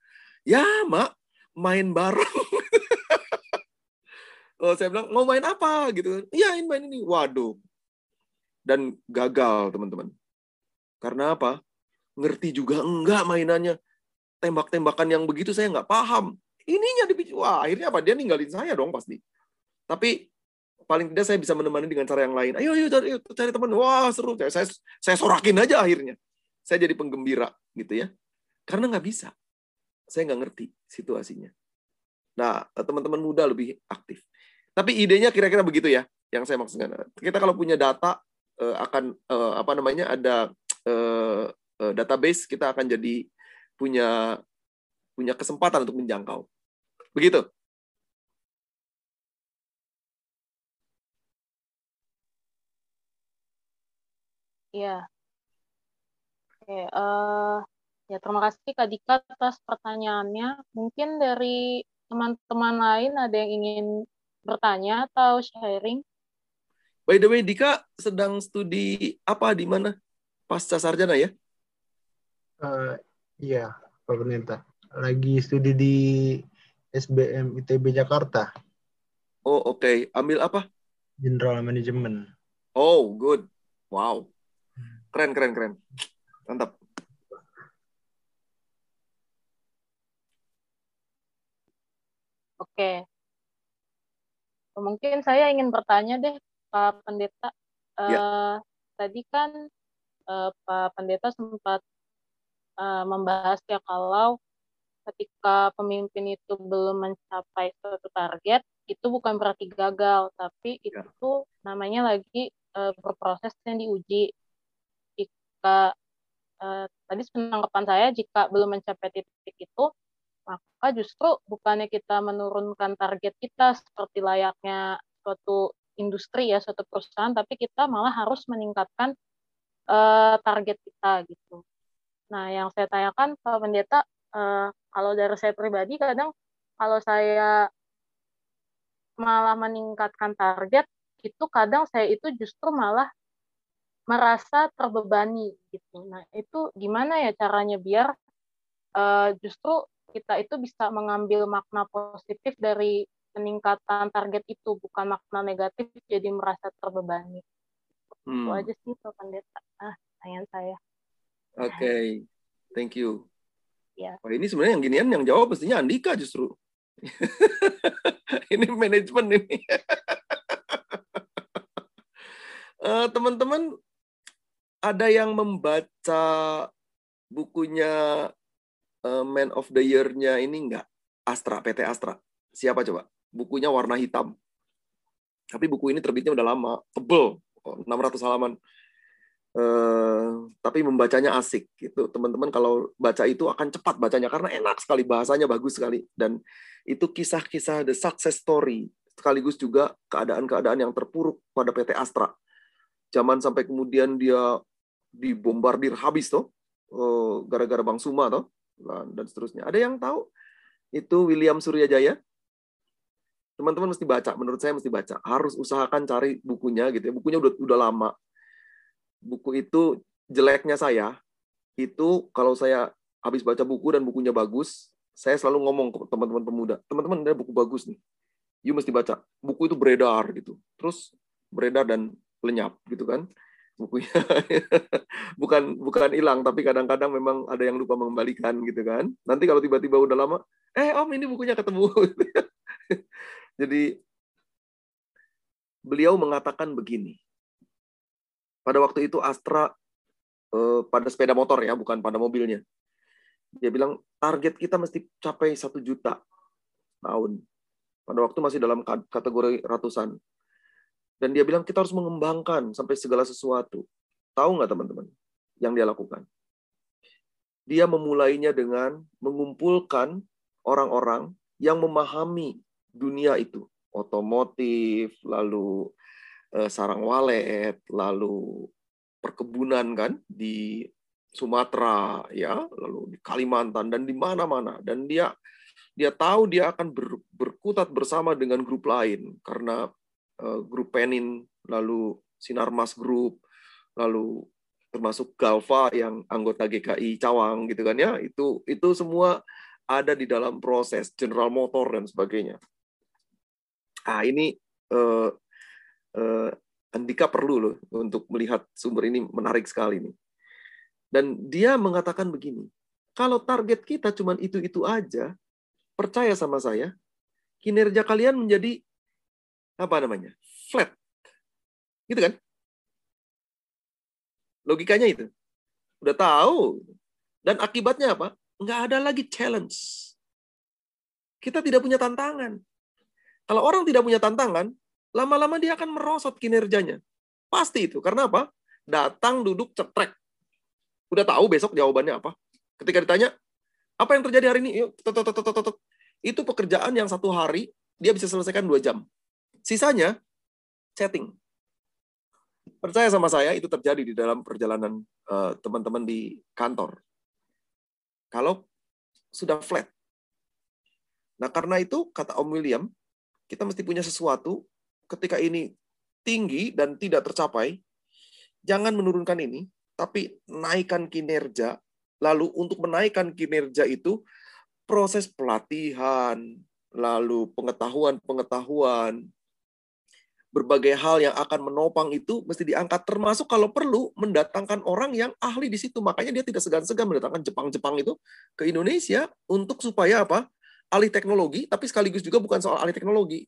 Ya mak, main bareng. oh, saya bilang mau main apa gitu. Iya main ini. Waduh, dan gagal, teman-teman. Karena apa? Ngerti juga enggak mainannya. Tembak-tembakan yang begitu saya nggak paham. Ininya dibikin, wah akhirnya apa? Dia ninggalin saya dong pasti. Tapi paling tidak saya bisa menemani dengan cara yang lain. Ayo, ayo cari, cari teman. Wah seru. Saya, saya sorakin aja akhirnya. Saya jadi penggembira gitu ya. Karena nggak bisa. Saya nggak ngerti situasinya. Nah, teman-teman muda lebih aktif. Tapi idenya kira-kira begitu ya, yang saya maksudkan. Kita kalau punya data, uh, akan uh, apa namanya ada database kita akan jadi punya punya kesempatan untuk menjangkau. Begitu. Iya. Oke, uh, ya terima kasih Kak Dika atas pertanyaannya. Mungkin dari teman-teman lain ada yang ingin bertanya atau sharing? By the way, Dika sedang studi apa di mana? Pasca sarjana ya? Uh, iya, Pak Peneta. Lagi studi di SBM ITB Jakarta. Oh, oke. Okay. Ambil apa? General Management. Oh, good. Wow. Keren, keren, keren. Mantap. Oke. Mungkin saya ingin bertanya deh Pak Pendeta, ya. uh, tadi kan uh, Pak Pendeta sempat uh, membahas ya kalau ketika pemimpin itu belum mencapai suatu target, itu bukan berarti gagal, tapi ya. itu namanya lagi uh, berproses yang diuji. Jika uh, tadi penanggapan saya, jika belum mencapai titik itu, maka justru bukannya kita menurunkan target kita seperti layaknya suatu industri ya suatu perusahaan tapi kita malah harus meningkatkan uh, target kita gitu. Nah yang saya tanyakan Pak Pendeta uh, kalau dari saya pribadi kadang kalau saya malah meningkatkan target itu kadang saya itu justru malah merasa terbebani gitu. Nah itu gimana ya caranya biar uh, justru kita itu bisa mengambil makna positif dari peningkatan target itu bukan makna negatif jadi merasa terbebani hmm. itu aja sih Pak Pendeta ah sayang saya oke okay. thank you ya oh, ini sebenarnya yang ginian yang jawab pastinya Andika justru ini manajemen ini uh, teman-teman ada yang membaca bukunya uh, Man of the Year-nya ini enggak? Astra, PT Astra. Siapa coba? bukunya warna hitam. Tapi buku ini terbitnya udah lama, tebel, 600 halaman. Uh, tapi membacanya asik gitu teman-teman kalau baca itu akan cepat bacanya karena enak sekali bahasanya bagus sekali dan itu kisah-kisah the success story sekaligus juga keadaan-keadaan yang terpuruk pada PT Astra zaman sampai kemudian dia dibombardir habis tuh uh, gara-gara Bang Suma tuh dan seterusnya. Ada yang tahu? Itu William Suryajaya. Teman-teman mesti baca menurut saya mesti baca. Harus usahakan cari bukunya gitu ya. Bukunya udah udah lama. Buku itu jeleknya saya. Itu kalau saya habis baca buku dan bukunya bagus, saya selalu ngomong ke teman-teman pemuda, teman-teman ada buku bagus nih, you mesti baca. Buku itu beredar gitu, terus beredar dan lenyap gitu kan bukunya. Bukan bukan hilang tapi kadang-kadang memang ada yang lupa mengembalikan gitu kan. Nanti kalau tiba-tiba udah lama eh om ini bukunya ketemu. Jadi beliau mengatakan begini. Pada waktu itu Astra eh, pada sepeda motor ya bukan pada mobilnya. Dia bilang target kita mesti capai satu juta tahun. Pada waktu masih dalam kategori ratusan dan dia bilang kita harus mengembangkan sampai segala sesuatu. Tahu nggak teman-teman yang dia lakukan? Dia memulainya dengan mengumpulkan orang-orang yang memahami dunia itu. Otomotif, lalu eh, sarang walet, lalu perkebunan kan di Sumatera ya, lalu di Kalimantan dan di mana-mana dan dia dia tahu dia akan ber, berkutat bersama dengan grup lain karena grup Penin, lalu Sinarmas Group, lalu termasuk Galva yang anggota GKI Cawang gitu kan ya itu itu semua ada di dalam proses General Motor dan sebagainya. Ah ini uh, uh, Andika perlu loh untuk melihat sumber ini menarik sekali nih. Dan dia mengatakan begini, kalau target kita cuma itu-itu aja, percaya sama saya, kinerja kalian menjadi apa namanya? flat. Gitu kan? Logikanya itu. Udah tahu. Dan akibatnya apa? Nggak ada lagi challenge. Kita tidak punya tantangan. Kalau orang tidak punya tantangan, lama-lama dia akan merosot kinerjanya. Pasti itu. Karena apa? Datang, duduk, cetrek. Udah tahu besok jawabannya apa. Ketika ditanya, apa yang terjadi hari ini? Itu pekerjaan yang satu hari dia bisa selesaikan dua jam. Sisanya chatting. Percaya sama saya itu terjadi di dalam perjalanan uh, teman-teman di kantor. Kalau sudah flat. Nah, karena itu kata Om William, kita mesti punya sesuatu ketika ini tinggi dan tidak tercapai, jangan menurunkan ini, tapi naikkan kinerja. Lalu untuk menaikkan kinerja itu proses pelatihan, lalu pengetahuan-pengetahuan, berbagai hal yang akan menopang itu mesti diangkat termasuk kalau perlu mendatangkan orang yang ahli di situ. Makanya dia tidak segan-segan mendatangkan Jepang-Jepang itu ke Indonesia untuk supaya apa? Ahli teknologi tapi sekaligus juga bukan soal ahli teknologi.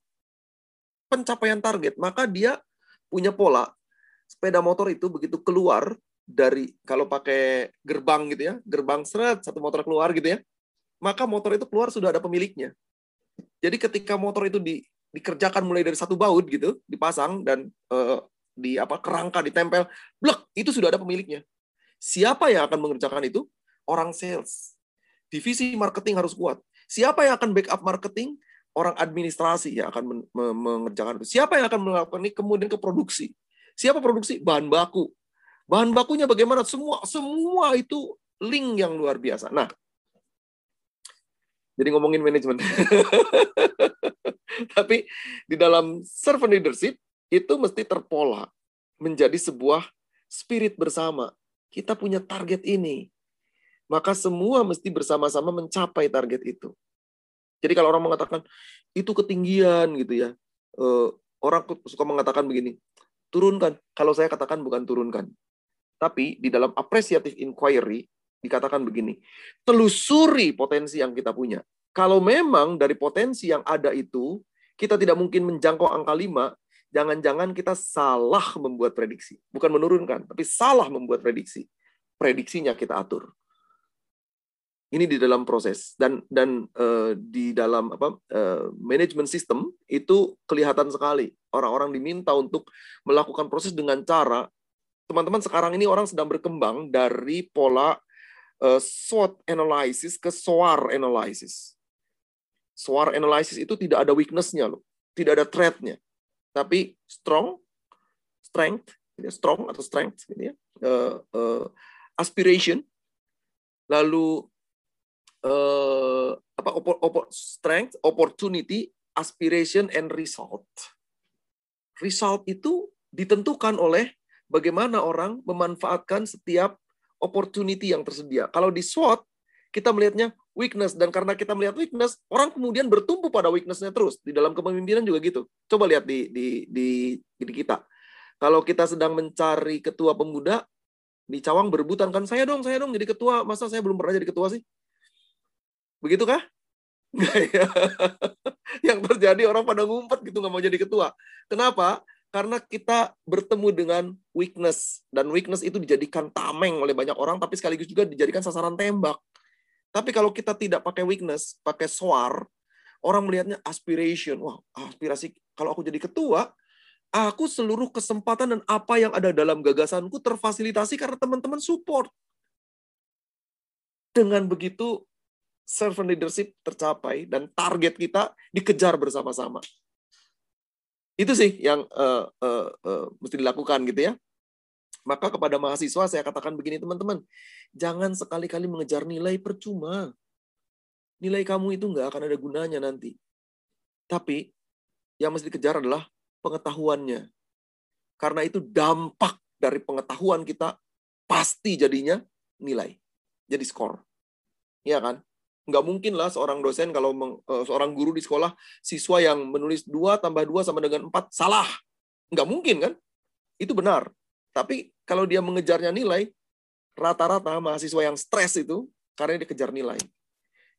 Pencapaian target maka dia punya pola. Sepeda motor itu begitu keluar dari kalau pakai gerbang gitu ya gerbang seret satu motor keluar gitu ya maka motor itu keluar sudah ada pemiliknya. Jadi ketika motor itu di dikerjakan mulai dari satu baut gitu, dipasang dan uh, di apa kerangka ditempel, blek itu sudah ada pemiliknya. Siapa yang akan mengerjakan itu? Orang sales. Divisi marketing harus kuat. Siapa yang akan backup marketing? Orang administrasi yang akan men mengerjakan itu. Siapa yang akan melakukan ini? Kemudian ke produksi. Siapa produksi? Bahan baku. Bahan bakunya bagaimana? Semua semua itu link yang luar biasa. Nah, jadi ngomongin manajemen. Tapi di dalam servant leadership itu mesti terpola menjadi sebuah spirit bersama. Kita punya target ini. Maka semua mesti bersama-sama mencapai target itu. Jadi kalau orang mengatakan itu ketinggian gitu ya. Eh, orang suka mengatakan begini, turunkan. Kalau saya katakan bukan turunkan. Tapi di dalam appreciative inquiry dikatakan begini, telusuri potensi yang kita punya. Kalau memang dari potensi yang ada itu, kita tidak mungkin menjangkau angka 5, jangan-jangan kita salah membuat prediksi. Bukan menurunkan, tapi salah membuat prediksi. Prediksinya kita atur. Ini di dalam proses dan dan uh, di dalam apa uh, manajemen sistem itu kelihatan sekali orang-orang diminta untuk melakukan proses dengan cara teman-teman sekarang ini orang sedang berkembang dari pola uh, SWOT analysis ke SWOR analysis. SWOT analysis itu tidak ada weakness-nya loh, tidak ada threat-nya. Tapi strong, strength, ya, strong atau strength gitu ya. Uh, uh, aspiration lalu uh, apa opor, opor, strength, opportunity, aspiration and result. Result itu ditentukan oleh bagaimana orang memanfaatkan setiap opportunity yang tersedia. Kalau di SWOT, kita melihatnya weakness dan karena kita melihat weakness, orang kemudian bertumpu pada weaknessnya terus. Di dalam kepemimpinan juga gitu. Coba lihat di di di, di kita. Kalau kita sedang mencari ketua pemuda, di Cawang berebutan kan saya dong, saya dong jadi ketua. Masa saya belum pernah jadi ketua sih? Begitukah? Ya. Yang terjadi orang pada ngumpet gitu nggak mau jadi ketua. Kenapa? Karena kita bertemu dengan weakness dan weakness itu dijadikan tameng oleh banyak orang, tapi sekaligus juga dijadikan sasaran tembak. Tapi kalau kita tidak pakai weakness, pakai soar, orang melihatnya aspiration. Wah, aspirasi kalau aku jadi ketua, aku seluruh kesempatan dan apa yang ada dalam gagasanku terfasilitasi karena teman-teman support. Dengan begitu, servant leadership tercapai dan target kita dikejar bersama-sama. Itu sih yang uh, uh, uh, mesti dilakukan gitu ya. Maka kepada mahasiswa saya katakan begini teman-teman, jangan sekali-kali mengejar nilai percuma. Nilai kamu itu nggak akan ada gunanya nanti. Tapi yang mesti dikejar adalah pengetahuannya. Karena itu dampak dari pengetahuan kita pasti jadinya nilai. Jadi skor. Iya kan? Nggak mungkin lah seorang dosen kalau meng, uh, seorang guru di sekolah siswa yang menulis 2 tambah 2 sama dengan 4 salah. Nggak mungkin kan? Itu benar. Tapi kalau dia mengejarnya nilai, rata-rata mahasiswa yang stres itu karena dia kejar nilai.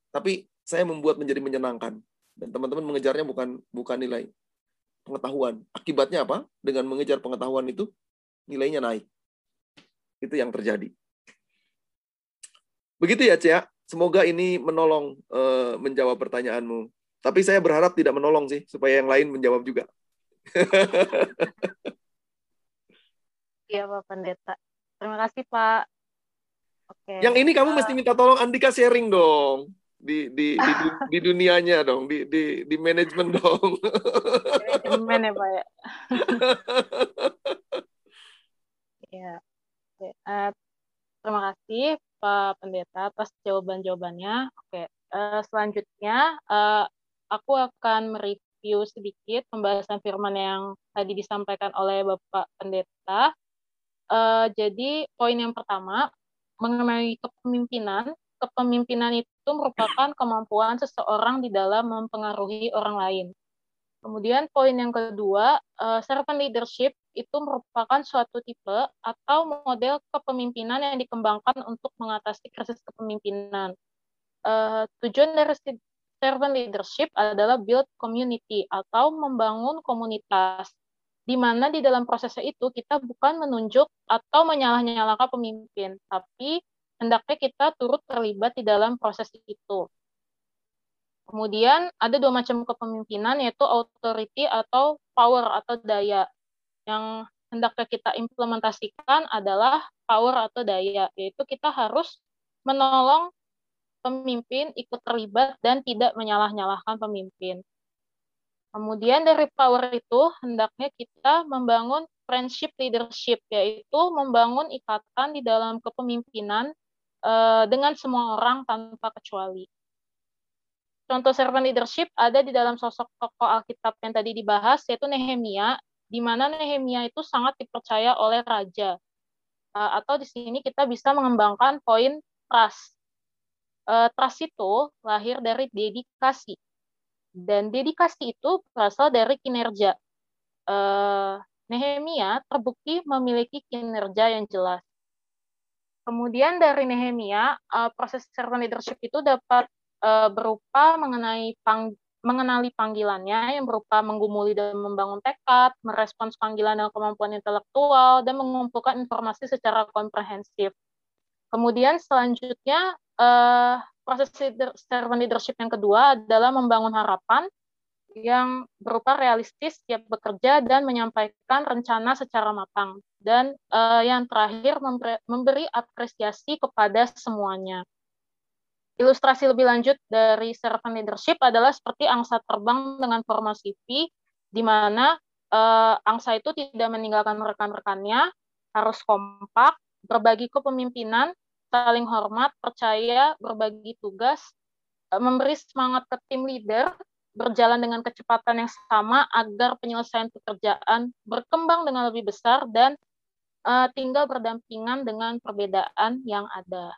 Tapi saya membuat menjadi menyenangkan dan teman-teman mengejarnya bukan bukan nilai pengetahuan. Akibatnya apa? Dengan mengejar pengetahuan itu nilainya naik. Itu yang terjadi. Begitu ya, Cia. Semoga ini menolong uh, menjawab pertanyaanmu. Tapi saya berharap tidak menolong sih, supaya yang lain menjawab juga. Iya Pak Pendeta. Terima kasih Pak. Oke. Yang ini kamu mesti minta tolong Andika sharing dong di di di, di dunianya dong, di di di manajemen dong. Manajemen ya Pak ya. ya. Oke. Uh, terima kasih Pak Pendeta atas jawaban-jawabannya. Oke. Uh, selanjutnya uh, aku akan mereview sedikit pembahasan firman yang tadi disampaikan oleh Bapak Pendeta Uh, jadi poin yang pertama mengenai kepemimpinan, kepemimpinan itu merupakan kemampuan seseorang di dalam mempengaruhi orang lain. Kemudian poin yang kedua, uh, servant leadership itu merupakan suatu tipe atau model kepemimpinan yang dikembangkan untuk mengatasi krisis kepemimpinan. Uh, tujuan dari servant leadership adalah build community atau membangun komunitas di mana di dalam prosesnya itu kita bukan menunjuk atau menyalah-nyalahkan pemimpin, tapi hendaknya kita turut terlibat di dalam proses itu. Kemudian ada dua macam kepemimpinan yaitu authority atau power atau daya. Yang hendaknya kita implementasikan adalah power atau daya, yaitu kita harus menolong pemimpin ikut terlibat dan tidak menyalah-nyalahkan pemimpin. Kemudian dari power itu hendaknya kita membangun friendship leadership, yaitu membangun ikatan di dalam kepemimpinan uh, dengan semua orang tanpa kecuali. Contoh servant leadership ada di dalam sosok tokoh Alkitab yang tadi dibahas, yaitu Nehemia, di mana Nehemia itu sangat dipercaya oleh raja. Uh, atau di sini kita bisa mengembangkan poin trust. Uh, trust itu lahir dari dedikasi dan dedikasi itu berasal dari kinerja. Uh, Nehemia terbukti memiliki kinerja yang jelas. Kemudian dari Nehemia, proses servant leadership itu dapat berupa mengenai mengenali panggilannya yang berupa menggumuli dan membangun tekad, merespons panggilan dan kemampuan intelektual, dan mengumpulkan informasi secara komprehensif. Kemudian selanjutnya uh, proses servant leadership yang kedua adalah membangun harapan yang berupa realistis, siap bekerja, dan menyampaikan rencana secara matang. Dan uh, yang terakhir, memberi apresiasi kepada semuanya. Ilustrasi lebih lanjut dari servant leadership adalah seperti angsa terbang dengan formasi V, di mana uh, angsa itu tidak meninggalkan rekan-rekannya, harus kompak, berbagi kepemimpinan, saling hormat, percaya, berbagi tugas, eh, memberi semangat ke tim leader, berjalan dengan kecepatan yang sama agar penyelesaian pekerjaan berkembang dengan lebih besar dan uh, tinggal berdampingan dengan perbedaan yang ada.